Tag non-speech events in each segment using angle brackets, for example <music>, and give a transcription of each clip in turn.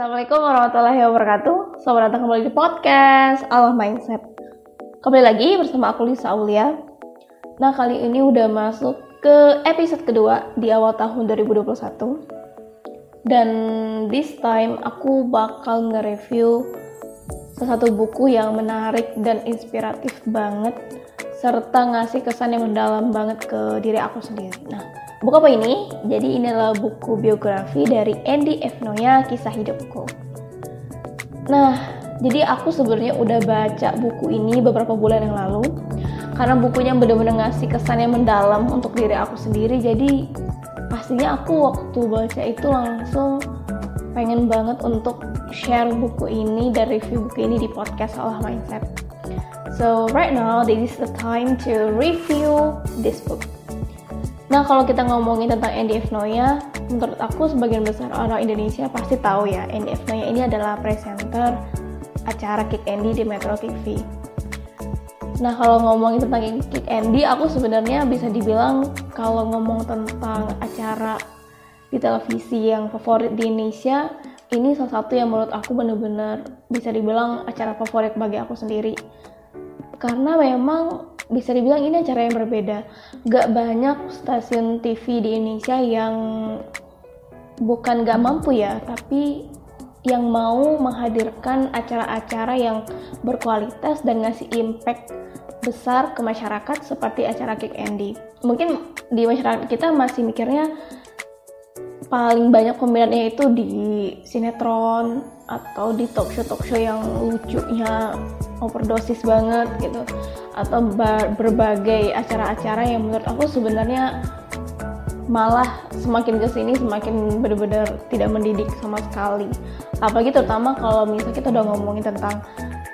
Assalamualaikum warahmatullahi wabarakatuh. Selamat datang kembali di podcast Allah Mindset. Kembali lagi bersama aku Lisa Aulia. Nah kali ini udah masuk ke episode kedua di awal tahun 2021 Dan this time aku bakal nge-review Sesuatu buku yang menarik dan inspiratif banget Serta ngasih kesan yang mendalam banget ke diri aku sendiri. Nah Buku apa ini? Jadi ini adalah buku biografi dari Andy F. Noya, Kisah Hidupku. Nah, jadi aku sebenarnya udah baca buku ini beberapa bulan yang lalu karena bukunya benar-benar ngasih kesan yang mendalam untuk diri aku sendiri. Jadi pastinya aku waktu baca itu langsung pengen banget untuk share buku ini dan review buku ini di podcast Salah Mindset. So right now this is the time to review this book. Nah, kalau kita ngomongin tentang Andy F. Noya, menurut aku sebagian besar orang Indonesia pasti tahu ya, Andy F. Noya ini adalah presenter acara Kick Andy di Metro TV. Nah, kalau ngomongin tentang Kick Andy, aku sebenarnya bisa dibilang kalau ngomong tentang acara di televisi yang favorit di Indonesia, ini salah satu yang menurut aku bener-bener bisa dibilang acara favorit bagi aku sendiri. Karena memang bisa dibilang ini acara yang berbeda. Gak banyak stasiun TV di Indonesia yang bukan gak mampu ya, tapi yang mau menghadirkan acara-acara yang berkualitas dan ngasih impact besar ke masyarakat seperti acara Kick Andy. Mungkin di masyarakat kita masih mikirnya paling banyak peminatnya itu di sinetron atau di talk show talk show yang lucunya overdosis banget gitu. Atau berbagai acara-acara yang menurut aku sebenarnya malah semakin ke sini semakin benar-benar tidak mendidik sama sekali. Apalagi terutama kalau misalnya kita udah ngomongin tentang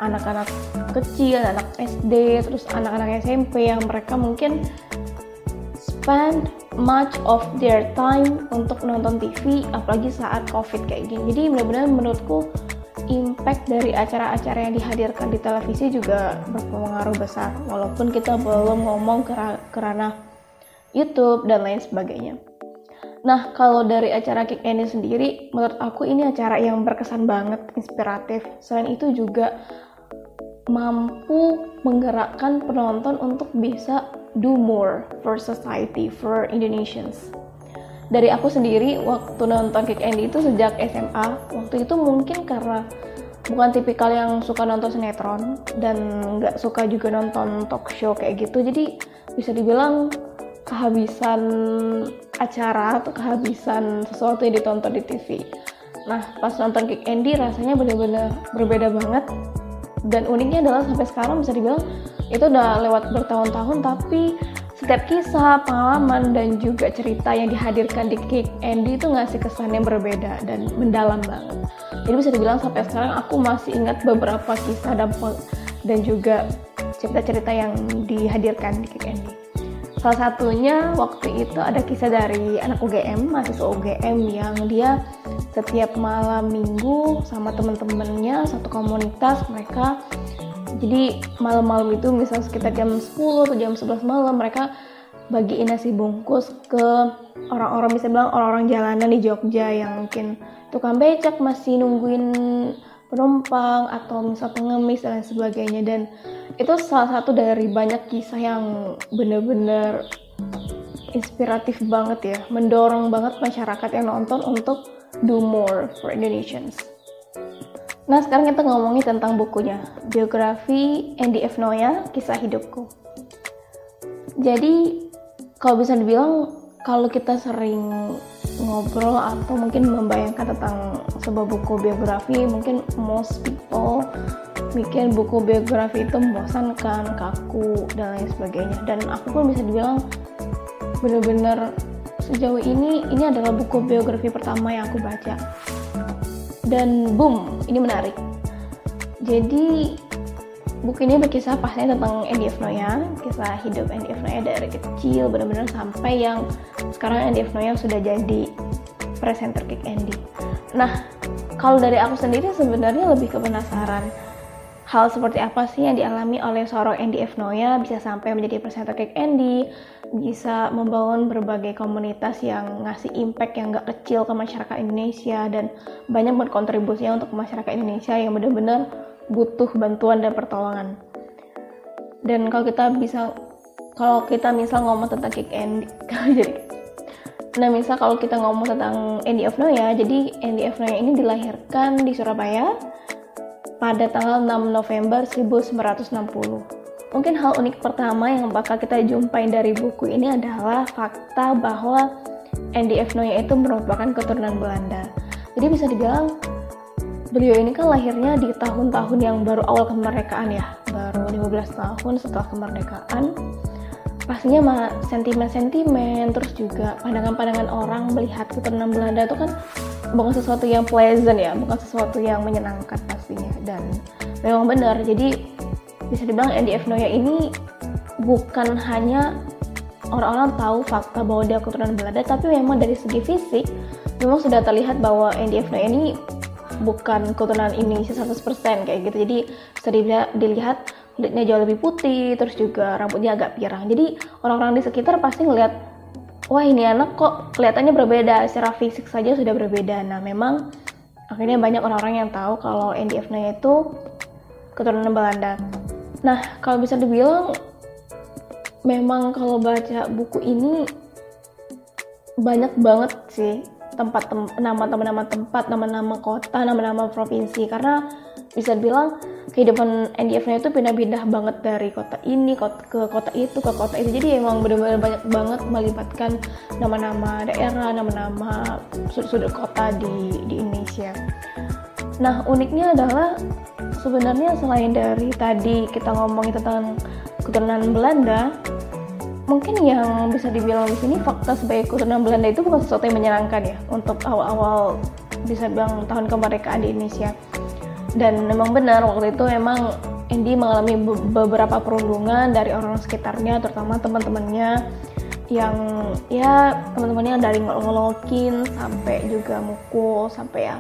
anak-anak kecil, anak SD, terus anak-anak SMP yang mereka mungkin spend much of their time untuk nonton TV apalagi saat covid kayak gini. Jadi benar-benar menurutku impact dari acara-acara yang dihadirkan di televisi juga berpengaruh besar walaupun kita belum ngomong ke, ke ranah YouTube dan lain sebagainya. Nah, kalau dari acara Kick ini sendiri, menurut aku ini acara yang berkesan banget, inspiratif. Selain itu juga mampu menggerakkan penonton untuk bisa do more for society, for Indonesians dari aku sendiri waktu nonton Kick Andy itu sejak SMA waktu itu mungkin karena bukan tipikal yang suka nonton sinetron dan nggak suka juga nonton talk show kayak gitu. Jadi bisa dibilang kehabisan acara atau kehabisan sesuatu yang ditonton di TV nah pas nonton Kick Andy rasanya benar-benar berbeda banget. Dan uniknya adalah sampai sekarang bisa dibilang itu udah lewat bertahun-tahun tapi setiap kisah, pengalaman, dan juga cerita yang dihadirkan di Kick Andy itu ngasih kesan yang berbeda dan mendalam banget. Jadi bisa dibilang sampai sekarang aku masih ingat beberapa kisah dan, dan juga cerita-cerita yang dihadirkan di Kick Andy. Salah satunya waktu itu ada kisah dari anak UGM, mahasiswa UGM yang dia setiap malam minggu sama teman-temannya satu komunitas mereka jadi malam-malam itu misal sekitar jam 10 atau jam 11 malam mereka bagiin nasi bungkus ke orang-orang bisa bilang orang-orang jalanan di Jogja yang mungkin tukang becak masih nungguin penumpang atau misal pengemis dan lain sebagainya. Dan itu salah satu dari banyak kisah yang bener-bener inspiratif banget ya mendorong banget masyarakat yang nonton untuk do more for Indonesians Nah, sekarang kita ngomongin tentang bukunya. Biografi Andy F. Noya, Kisah Hidupku. Jadi, kalau bisa dibilang, kalau kita sering ngobrol atau mungkin membayangkan tentang sebuah buku biografi, mungkin most people mikir buku biografi itu membosankan, kaku, dan lain sebagainya. Dan aku pun bisa dibilang bener-bener sejauh ini, ini adalah buku biografi pertama yang aku baca dan boom ini menarik jadi buku ini berkisah pastinya tentang Andy F. Noya kisah hidup Andy F. Noya dari kecil benar-benar sampai yang sekarang Andy F. Noya sudah jadi presenter Kick Andy nah kalau dari aku sendiri sebenarnya lebih ke penasaran hal seperti apa sih yang dialami oleh seorang Andy F. Noya bisa sampai menjadi presenter Cake Andy, bisa membangun berbagai komunitas yang ngasih impact yang gak kecil ke masyarakat Indonesia dan banyak berkontribusinya untuk masyarakat Indonesia yang benar-benar butuh bantuan dan pertolongan. Dan kalau kita bisa, kalau kita misal ngomong tentang Cake Andy, <laughs> jadi Nah, misal kalau kita ngomong tentang Andy F. Noya, jadi Andy F. Noya ini dilahirkan di Surabaya pada tanggal 6 November 1960. Mungkin hal unik pertama yang bakal kita jumpai dari buku ini adalah fakta bahwa Andy F. Noya itu merupakan keturunan Belanda. Jadi bisa dibilang beliau ini kan lahirnya di tahun-tahun yang baru awal kemerdekaan ya, baru 15 tahun setelah kemerdekaan. Pastinya mah sentimen-sentimen, terus juga pandangan-pandangan orang melihat keturunan Belanda itu kan bukan sesuatu yang pleasant ya, bukan sesuatu yang menyenangkan pastinya. Dan memang benar, jadi bisa dibilang NDF Noya ini bukan hanya orang-orang tahu fakta bahwa dia keturunan Belanda, tapi memang dari segi fisik memang sudah terlihat bahwa NDF Noya ini bukan keturunan Indonesia 100% kayak gitu. Jadi bisa dilihat, dilihat kulitnya jauh lebih putih, terus juga rambutnya agak pirang. Jadi orang-orang di sekitar pasti ngelihat wah ini anak kok kelihatannya berbeda secara fisik saja sudah berbeda nah memang akhirnya banyak orang-orang yang tahu kalau Andy F. Noya itu keturunan Belanda nah kalau bisa dibilang memang kalau baca buku ini banyak banget sih tempat tem nama nama tempat nama-nama kota nama-nama provinsi karena bisa dibilang kehidupan NDF-nya itu pindah-pindah banget dari kota ini kota, ke kota itu ke kota itu. Jadi emang benar-benar banyak banget melibatkan nama-nama daerah nama-nama sudut-sudut kota di di Indonesia. Nah uniknya adalah sebenarnya selain dari tadi kita ngomongin tentang keturunan Belanda mungkin yang bisa dibilang di sini fakta sebagai keturunan Belanda itu bukan sesuatu yang menyenangkan ya untuk awal-awal bisa bilang tahun kemerdekaan di Indonesia dan memang benar waktu itu emang Andy mengalami beberapa perundungan dari orang sekitarnya terutama teman-temannya yang ya teman-temannya dari ngelolokin sampai juga mukul sampai ya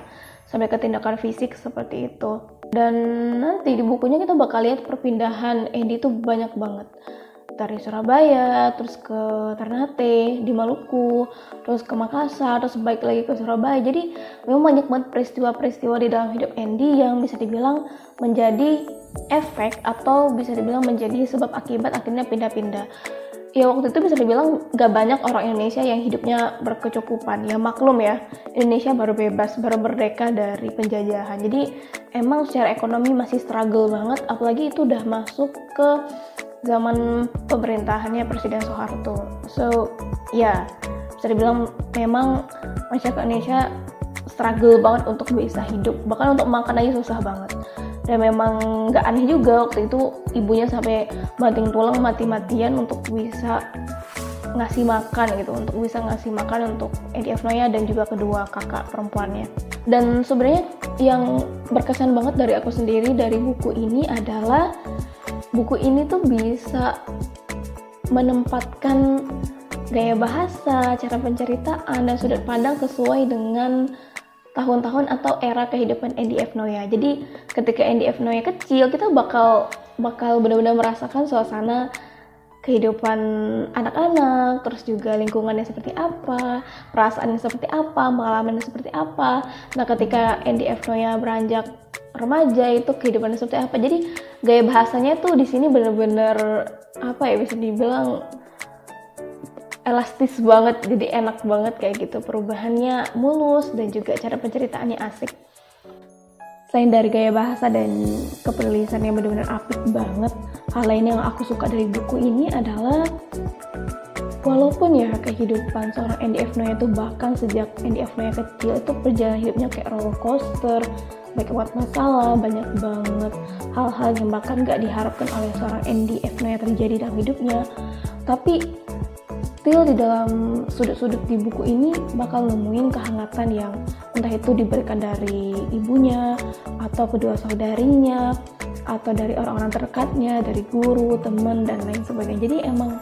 sampai ke tindakan fisik seperti itu. Dan nanti di bukunya kita bakal lihat perpindahan Andy itu banyak banget dari Surabaya, terus ke Ternate, di Maluku, terus ke Makassar, terus baik lagi ke Surabaya. Jadi memang banyak banget peristiwa-peristiwa di dalam hidup Andy yang bisa dibilang menjadi efek atau bisa dibilang menjadi sebab akibat akhirnya pindah-pindah. Ya waktu itu bisa dibilang gak banyak orang Indonesia yang hidupnya berkecukupan. Ya maklum ya, Indonesia baru bebas, baru merdeka dari penjajahan. Jadi emang secara ekonomi masih struggle banget, apalagi itu udah masuk ke zaman pemerintahannya Presiden Soeharto. So, ya bisa dibilang memang masyarakat Indonesia struggle banget untuk bisa hidup. Bahkan untuk makan aja susah banget. Dan memang nggak aneh juga waktu itu ibunya sampai banting tulang mati-matian untuk bisa ngasih makan gitu untuk bisa ngasih makan untuk EDF Noya dan juga kedua kakak perempuannya dan sebenarnya yang berkesan banget dari aku sendiri dari buku ini adalah buku ini tuh bisa menempatkan gaya bahasa, cara penceritaan, dan sudut pandang sesuai dengan tahun-tahun atau era kehidupan Andy F. Noya. Jadi ketika Andy F. Noya kecil, kita bakal bakal benar-benar merasakan suasana kehidupan anak-anak, terus juga lingkungannya seperti apa, perasaannya seperti apa, pengalamannya seperti apa. Nah, ketika. Noya beranjak remaja itu kehidupannya seperti apa jadi gaya bahasanya tuh di sini bener-bener apa ya bisa dibilang elastis banget jadi enak banget kayak gitu perubahannya mulus dan juga cara penceritaannya asik selain dari gaya bahasa dan kepenulisan yang benar-benar apik banget hal lain yang aku suka dari buku ini adalah walaupun ya kehidupan seorang NDF Noya itu bahkan sejak NDF Noya kecil itu perjalanan hidupnya kayak roller coaster banyak banget masalah, banyak banget hal-hal yang bahkan gak diharapkan oleh seorang Andy F. yang terjadi dalam hidupnya. Tapi still di dalam sudut-sudut di buku ini bakal nemuin kehangatan yang entah itu diberikan dari ibunya atau kedua saudarinya atau dari orang-orang terdekatnya, dari guru, teman dan lain sebagainya. Jadi emang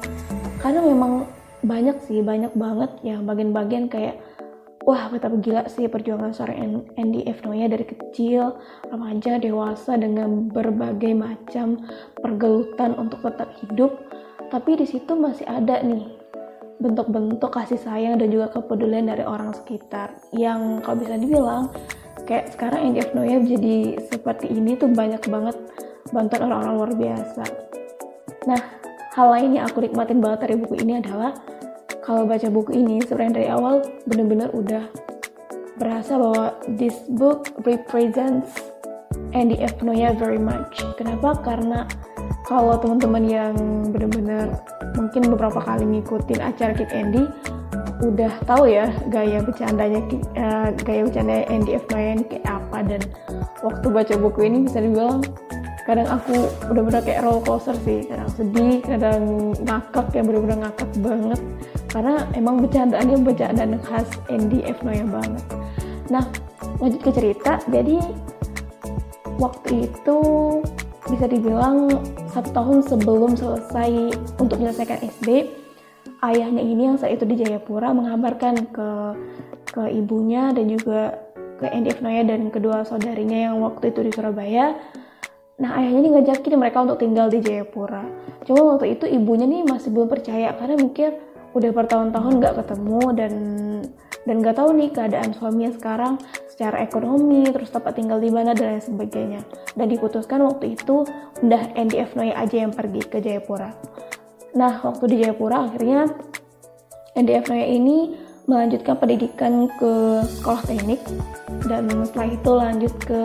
karena memang banyak sih, banyak banget ya bagian-bagian kayak wah betapa gila sih perjuangan seorang Andy F. Dari kecil, remaja, dewasa dengan berbagai macam pergelutan untuk tetap hidup. Tapi di situ masih ada nih bentuk-bentuk kasih sayang dan juga kepedulian dari orang sekitar yang kalau bisa dibilang kayak sekarang Andy F. Noya jadi seperti ini tuh banyak banget bantuan orang-orang luar biasa. Nah, hal lain yang aku nikmatin banget dari buku ini adalah kalau baca buku ini sebenarnya dari awal bener-bener udah berasa bahwa this book represents Andy F. Noya very much. Kenapa? Karena kalau teman-teman yang bener-bener mungkin beberapa kali ngikutin acara Kick Andy udah tahu ya gaya bercandanya uh, gaya bercanda Andy F. Kayak apa. Dan waktu baca buku ini bisa dibilang kadang aku udah-bener kayak roller coaster sih. Kadang sedih kadang ngakak ya bener-bener ngakak banget. Karena emang bercandaannya bercandaan khas Andy F. Banget. Nah lanjut ke cerita. Jadi waktu itu bisa dibilang satu tahun sebelum selesai untuk menyelesaikan SD ayahnya ini yang saat itu di Jayapura mengabarkan ke ke ibunya dan juga ke F. Noya dan kedua saudarinya yang waktu itu di Surabaya Nah ayahnya ini ngajakin mereka untuk tinggal di Jayapura. Cuma waktu itu ibunya nih masih belum percaya karena mikir udah bertahun-tahun nggak ketemu dan dan nggak tahu nih keadaan suaminya sekarang secara ekonomi terus tempat tinggal di mana dan lain sebagainya dan diputuskan waktu itu udah NDF Noya aja yang pergi ke Jayapura nah waktu di Jayapura akhirnya NDF ini melanjutkan pendidikan ke sekolah teknik. Dan setelah itu lanjut ke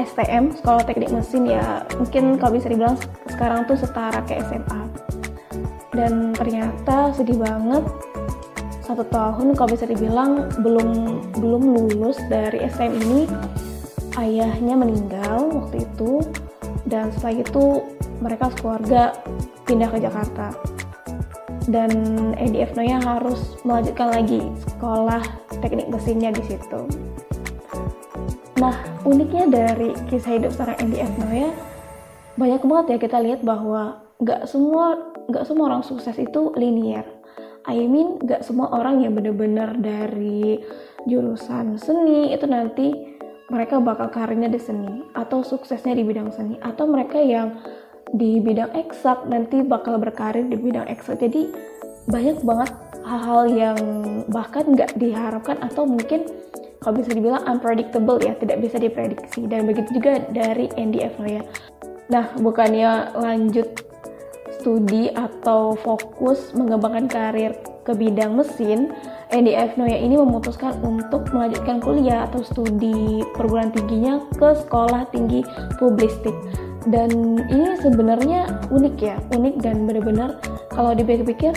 STM sekolah teknik mesin ya. Mungkin kalau bisa dibilang sekarang tuh setara kayak SMA dan ternyata sedih banget satu tahun kalau bisa dibilang belum belum lulus dari SM ini ayahnya meninggal waktu itu. Dan setelah itu mereka sekeluarga pindah ke Jakarta. Dan EDF Noya harus melanjutkan lagi sekolah teknik mesinnya di situ. Nah, uniknya dari kisah hidup seorang NDF Noya banyak banget ya kita lihat bahwa nggak semua nggak semua orang sukses itu linear. I mean nggak semua orang yang bener-bener dari jurusan seni itu nanti mereka bakal karirnya di seni atau suksesnya di bidang seni. Atau mereka yang di bidang eksak nanti bakal berkarir di bidang eksak. Jadi banyak banget hal-hal yang bahkan nggak diharapkan atau mungkin kalau bisa dibilang unpredictable ya tidak bisa diprediksi. Dan begitu juga dari NDF ya nah bukannya lanjut studi atau fokus mengembangkan karir ke bidang mesin, NDF Noya ini memutuskan untuk melanjutkan kuliah atau studi perguruan tingginya ke sekolah tinggi publistik. Dan ini sebenarnya unik ya, unik dan benar-benar kalau dipikir-pikir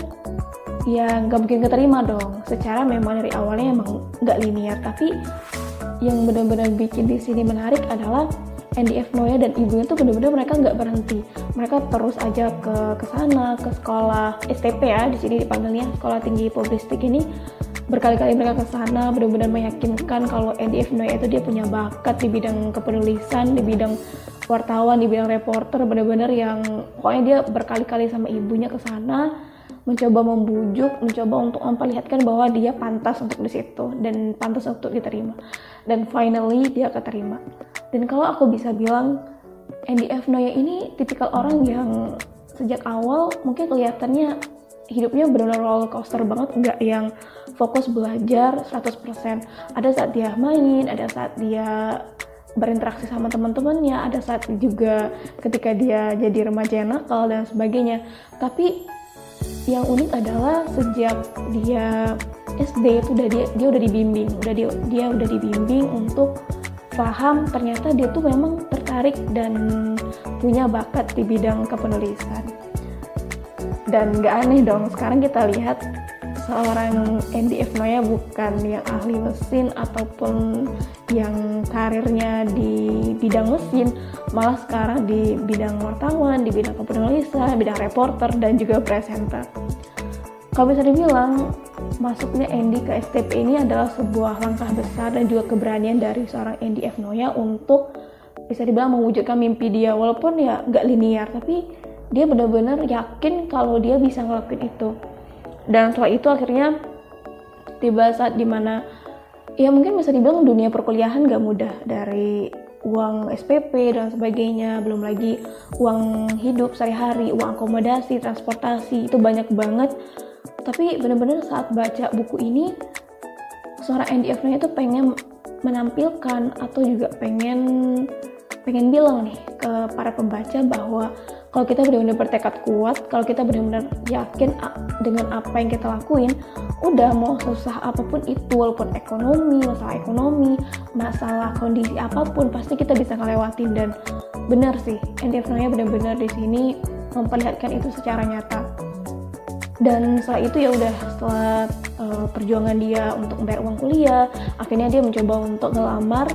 ya nggak mungkin keterima dong. Secara memang dari awalnya emang nggak linear, tapi yang benar-benar bikin di sini menarik adalah NDF Noya dan ibunya tuh bener-bener mereka nggak berhenti mereka terus aja ke ke sana ke sekolah STP ya di sini dipanggilnya sekolah tinggi publistik ini berkali-kali mereka ke sana benar-benar meyakinkan kalau NDF Noya itu dia punya bakat di bidang kepenulisan di bidang wartawan di bidang reporter benar-benar yang pokoknya dia berkali-kali sama ibunya ke sana mencoba membujuk, mencoba untuk memperlihatkan bahwa dia pantas untuk di situ dan pantas untuk diterima. Dan finally dia keterima. Dan kalau aku bisa bilang NDF Noya ini tipikal orang yang sejak awal mungkin kelihatannya hidupnya benar-benar roller coaster banget, nggak yang fokus belajar 100%. Ada saat dia main, ada saat dia berinteraksi sama teman-temannya, ada saat juga ketika dia jadi remaja yang nakal dan sebagainya. Tapi yang unik adalah sejak dia SD itu udah dia dia udah dibimbing, udah dia dia udah dibimbing untuk paham ternyata dia tuh memang tertarik dan punya bakat di bidang kepenulisan. Dan gak aneh dong, sekarang kita lihat seorang Andy. Noya bukan yang ahli mesin ataupun yang karirnya di bidang mesin, malah sekarang di bidang wartawan, di bidang kepenulisan, bidang reporter, dan juga presenter. Kalau bisa dibilang, masuknya Andy ke STP ini adalah sebuah langkah besar dan juga keberanian dari seorang Andy F. Noya untuk bisa dibilang mewujudkan mimpi dia, walaupun ya nggak linear, tapi dia benar-benar yakin kalau dia bisa ngelakuin itu dan setelah itu akhirnya tiba saat di mana ya mungkin bisa dibilang dunia perkuliahan gak mudah dari uang SPP dan sebagainya, belum lagi uang hidup sehari-hari, uang akomodasi, transportasi, itu banyak banget. Tapi benar-benar saat baca buku ini, seorang Andy F. itu pengen menampilkan atau juga pengen pengen bilang nih ke para pembaca bahwa kalau kita benar-benar bertekad kuat, kalau kita benar-benar yakin dengan apa yang kita lakuin, udah mau susah apa pun itu walaupun ekonomi masalah ekonomi masalah kondisi apa pun pasti kita bisa ngelewatin. Dan benar sih endeavornya benar-benar di sini memperlihatkan itu secara nyata. Dan setelah itu ya udah setelah uh, perjuangan dia untuk membayar uang kuliah akhirnya dia mencoba untuk ngelamar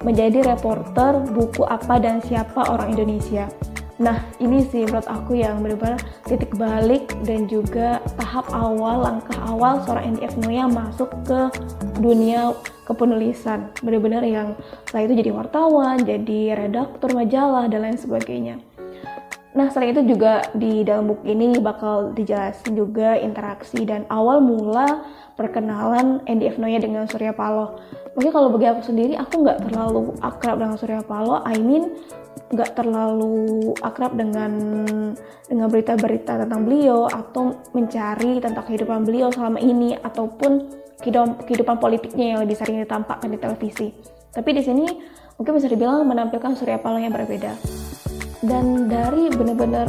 menjadi reporter buku apa dan siapa orang Indonesia Nah, ini sih menurut aku yang benar-benar titik balik dan juga tahap awal, langkah awal seorang Andy F. Noya masuk ke dunia kepenulisan. Benar-benar yang setelah itu jadi wartawan, jadi redaktur majalah, dan lain sebagainya. Nah, setelah itu juga di dalam buku ini bakal dijelasin juga interaksi dan awal mula perkenalan Andy dengan Surya Paloh. Mungkin kalau bagi aku sendiri, aku nggak terlalu akrab dengan Surya Paloh. I mean, nggak terlalu akrab dengan dengan berita-berita tentang beliau atau mencari tentang kehidupan beliau selama ini ataupun kehidupan, kehidupan politiknya yang lebih sering ditampakkan di televisi. Tapi di sini mungkin bisa dibilang menampilkan Surya Paloh yang berbeda. Dan dari benar-benar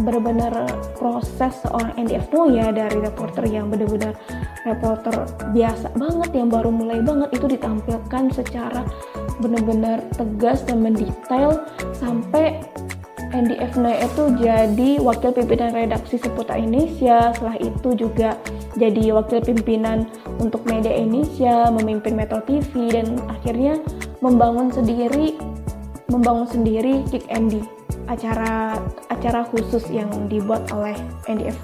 benar-benar proses seorang Andy F. ya dari reporter yang benar-benar reporter biasa banget yang baru mulai banget itu ditampilkan secara benar-benar tegas dan mendetail sampai Andy F. itu jadi wakil pimpinan redaksi seputar Indonesia setelah itu juga jadi wakil pimpinan untuk media Indonesia memimpin Metro TV dan akhirnya membangun sendiri membangun sendiri Kick Andy acara acara khusus yang dibuat oleh Andy F.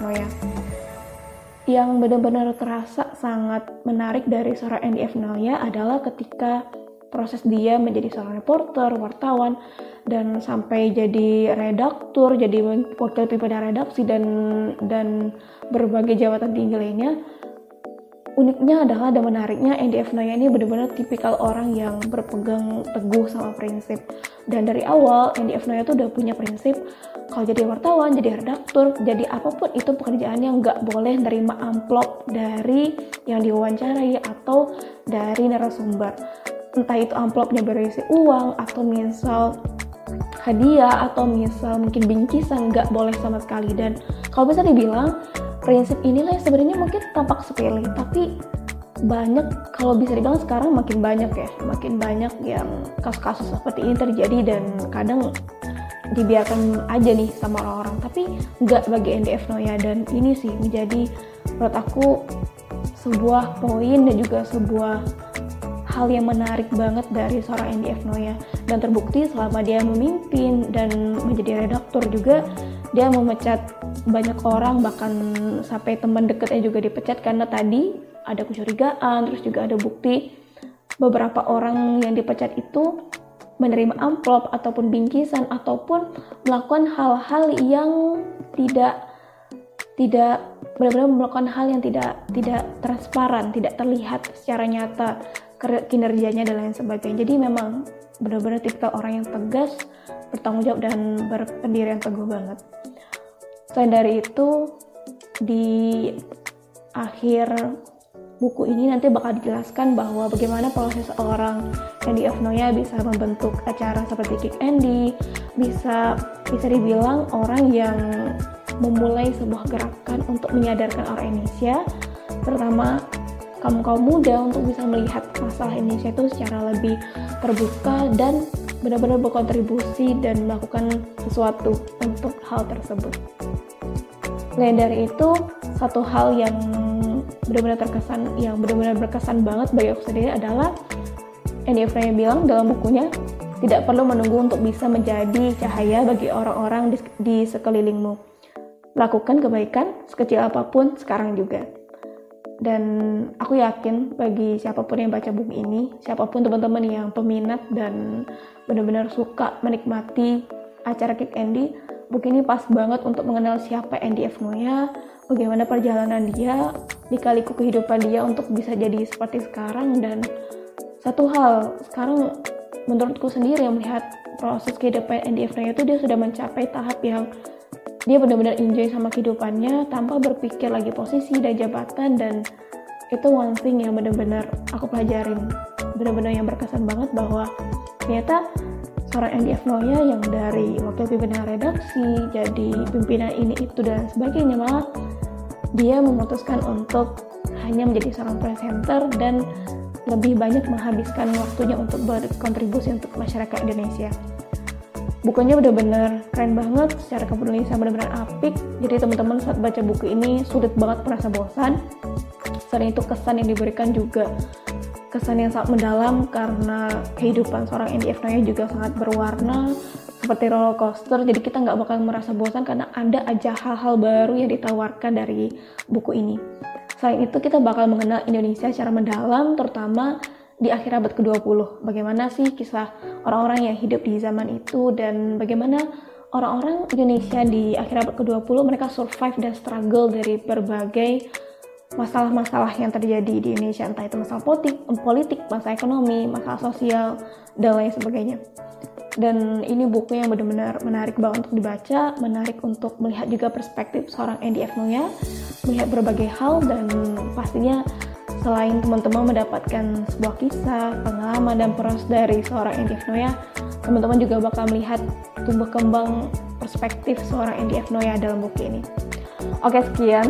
Yang benar-benar terasa sangat menarik dari seorang Andy F. Noya adalah ketika proses dia menjadi seorang reporter, wartawan, dan sampai jadi redaktur, jadi wakil pimpinan redaksi dan dan berbagai jabatan tinggi lainnya. Uniknya adalah dan menariknya Andy F. Noya ini benar-benar tipikal orang yang berpegang teguh sama prinsip. Dan dari awal Andy F. Noya itu udah punya prinsip kalau jadi wartawan, jadi redaktur, jadi apa pun itu pekerjaan yang nggak boleh nerima amplop dari yang diwawancarai atau dari narasumber entah itu amplopnya berisi uang atau misal hadiah atau misal mungkin bingkisan nggak boleh sama sekali dan kalau bisa dibilang prinsip inilah yang sebenarnya mungkin tampak sepele tapi banyak kalau bisa dibilang sekarang makin banyak ya makin banyak yang kasus-kasus seperti ini terjadi dan kadang dibiarkan aja nih sama orang-orang tapi nggak bagi NDF Noya dan ini sih menjadi menurut aku sebuah poin dan juga sebuah hal yang menarik banget dari seorang Andy F. Noya dan terbukti selama dia memimpin dan menjadi redaktur juga dia memecat banyak orang bahkan sampai teman dekatnya juga dipecat karena tadi ada kecurigaan terus juga ada bukti beberapa orang yang dipecat itu menerima amplop ataupun bingkisan ataupun melakukan hal-hal yang tidak tidak benar-benar melakukan hal yang tidak tidak transparan, tidak terlihat secara nyata kinerjanya dan lain sebagainya. Jadi memang benar-benar tipikal orang yang tegas, bertanggung jawab dan berpendirian teguh banget. Selain dari itu, di akhir buku ini nanti bakal dijelaskan bahwa bagaimana proses orang Andy F. Noya bisa membentuk acara seperti Kick Andy, bisa bisa dibilang orang yang memulai sebuah gerakan untuk menyadarkan orang Indonesia, terutama kaum kaum muda untuk bisa melihat masalah Indonesia itu secara lebih terbuka dan benar-benar berkontribusi dan melakukan sesuatu untuk hal tersebut. Selain dari itu, satu hal yang benar-benar terkesan, yang benar-benar berkesan banget bagi aku sendiri adalah Andy Frey bilang dalam bukunya, tidak perlu menunggu untuk bisa menjadi cahaya bagi orang-orang di, di sekelilingmu. Lakukan kebaikan sekecil apa pun sekarang juga dan aku yakin bagi siapa pun yang baca buku ini, siapa pun teman-teman yang peminat dan benar-benar suka menikmati acara Kick Andy, buku ini pas banget untuk mengenal siapa Andy F. Noya, bagaimana perjalanan dia di kaliku kehidupan dia untuk bisa jadi seperti sekarang dan satu hal sekarang menurutku sendiri yang melihat proses kehidupan Andy Efraya itu dia sudah mencapai tahap yang dia benar-benar enjoy sama kehidupannya tanpa berpikir lagi posisi dan jabatan dan itu one thing yang benar-benar aku pelajarin benar-benar yang berkesan banget bahwa ternyata seorang Andy Efnoya yang dari wakil pimpinan redaksi jadi pimpinan ini itu dan sebagainya malah dia memutuskan untuk hanya menjadi seorang presenter dan lebih banyak menghabiskan waktunya untuk berkontribusi untuk masyarakat Indonesia. Bukunya benar-benar keren banget, secara kepenulisan benar-benar apik. Jadi teman-teman saat baca buku ini sulit banget merasa bosan. Selain itu kesan yang diberikan juga kesan yang sangat mendalam karena kehidupan seorang Andy juga sangat berwarna seperti roller coaster. Jadi kita nggak bakal merasa bosan karena ada aja hal-hal baru yang ditawarkan dari buku ini. Selain itu kita bakal mengenal Indonesia secara mendalam terutama di akhir abad ke-20. Bagaimana sih kisah orang-orang yang hidup di zaman itu dan bagaimana orang-orang Indonesia di akhir abad ke-20 mereka survive dan struggle dari berbagai masalah-masalah yang terjadi di Indonesia entah itu masalah politik, politik, masalah ekonomi, masalah sosial dan lain sebagainya. Dan ini buku yang benar-benar menarik banget untuk dibaca, menarik untuk melihat juga perspektif seorang Andy F. Noya melihat berbagai hal dan pastinya selain teman-teman mendapatkan sebuah kisah, pengalaman, dan proses dari seorang Andy F. Noya, teman-teman juga bakal melihat tumbuh kembang perspektif seorang Andy F. Noya dalam buku ini. Oke, sekian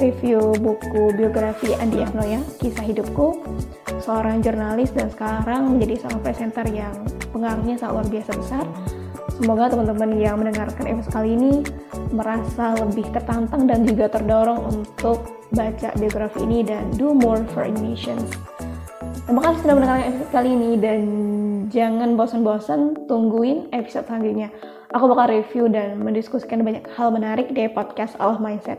review buku biografi Andi F. Noya, Kisah Hidupku, seorang jurnalis dan sekarang menjadi seorang presenter yang pengaruhnya sangat luar biasa besar. Semoga teman-teman yang mendengarkan episode kali ini merasa lebih tertantang dan juga terdorong untuk baca biografi ini dan do more for Indonesians. Terima kasih sudah mendengarkan episode kali ini dan jangan bosan-bosan tungguin episode selanjutnya. Aku bakal review dan mendiskusikan banyak hal menarik di podcast Allah Mindset.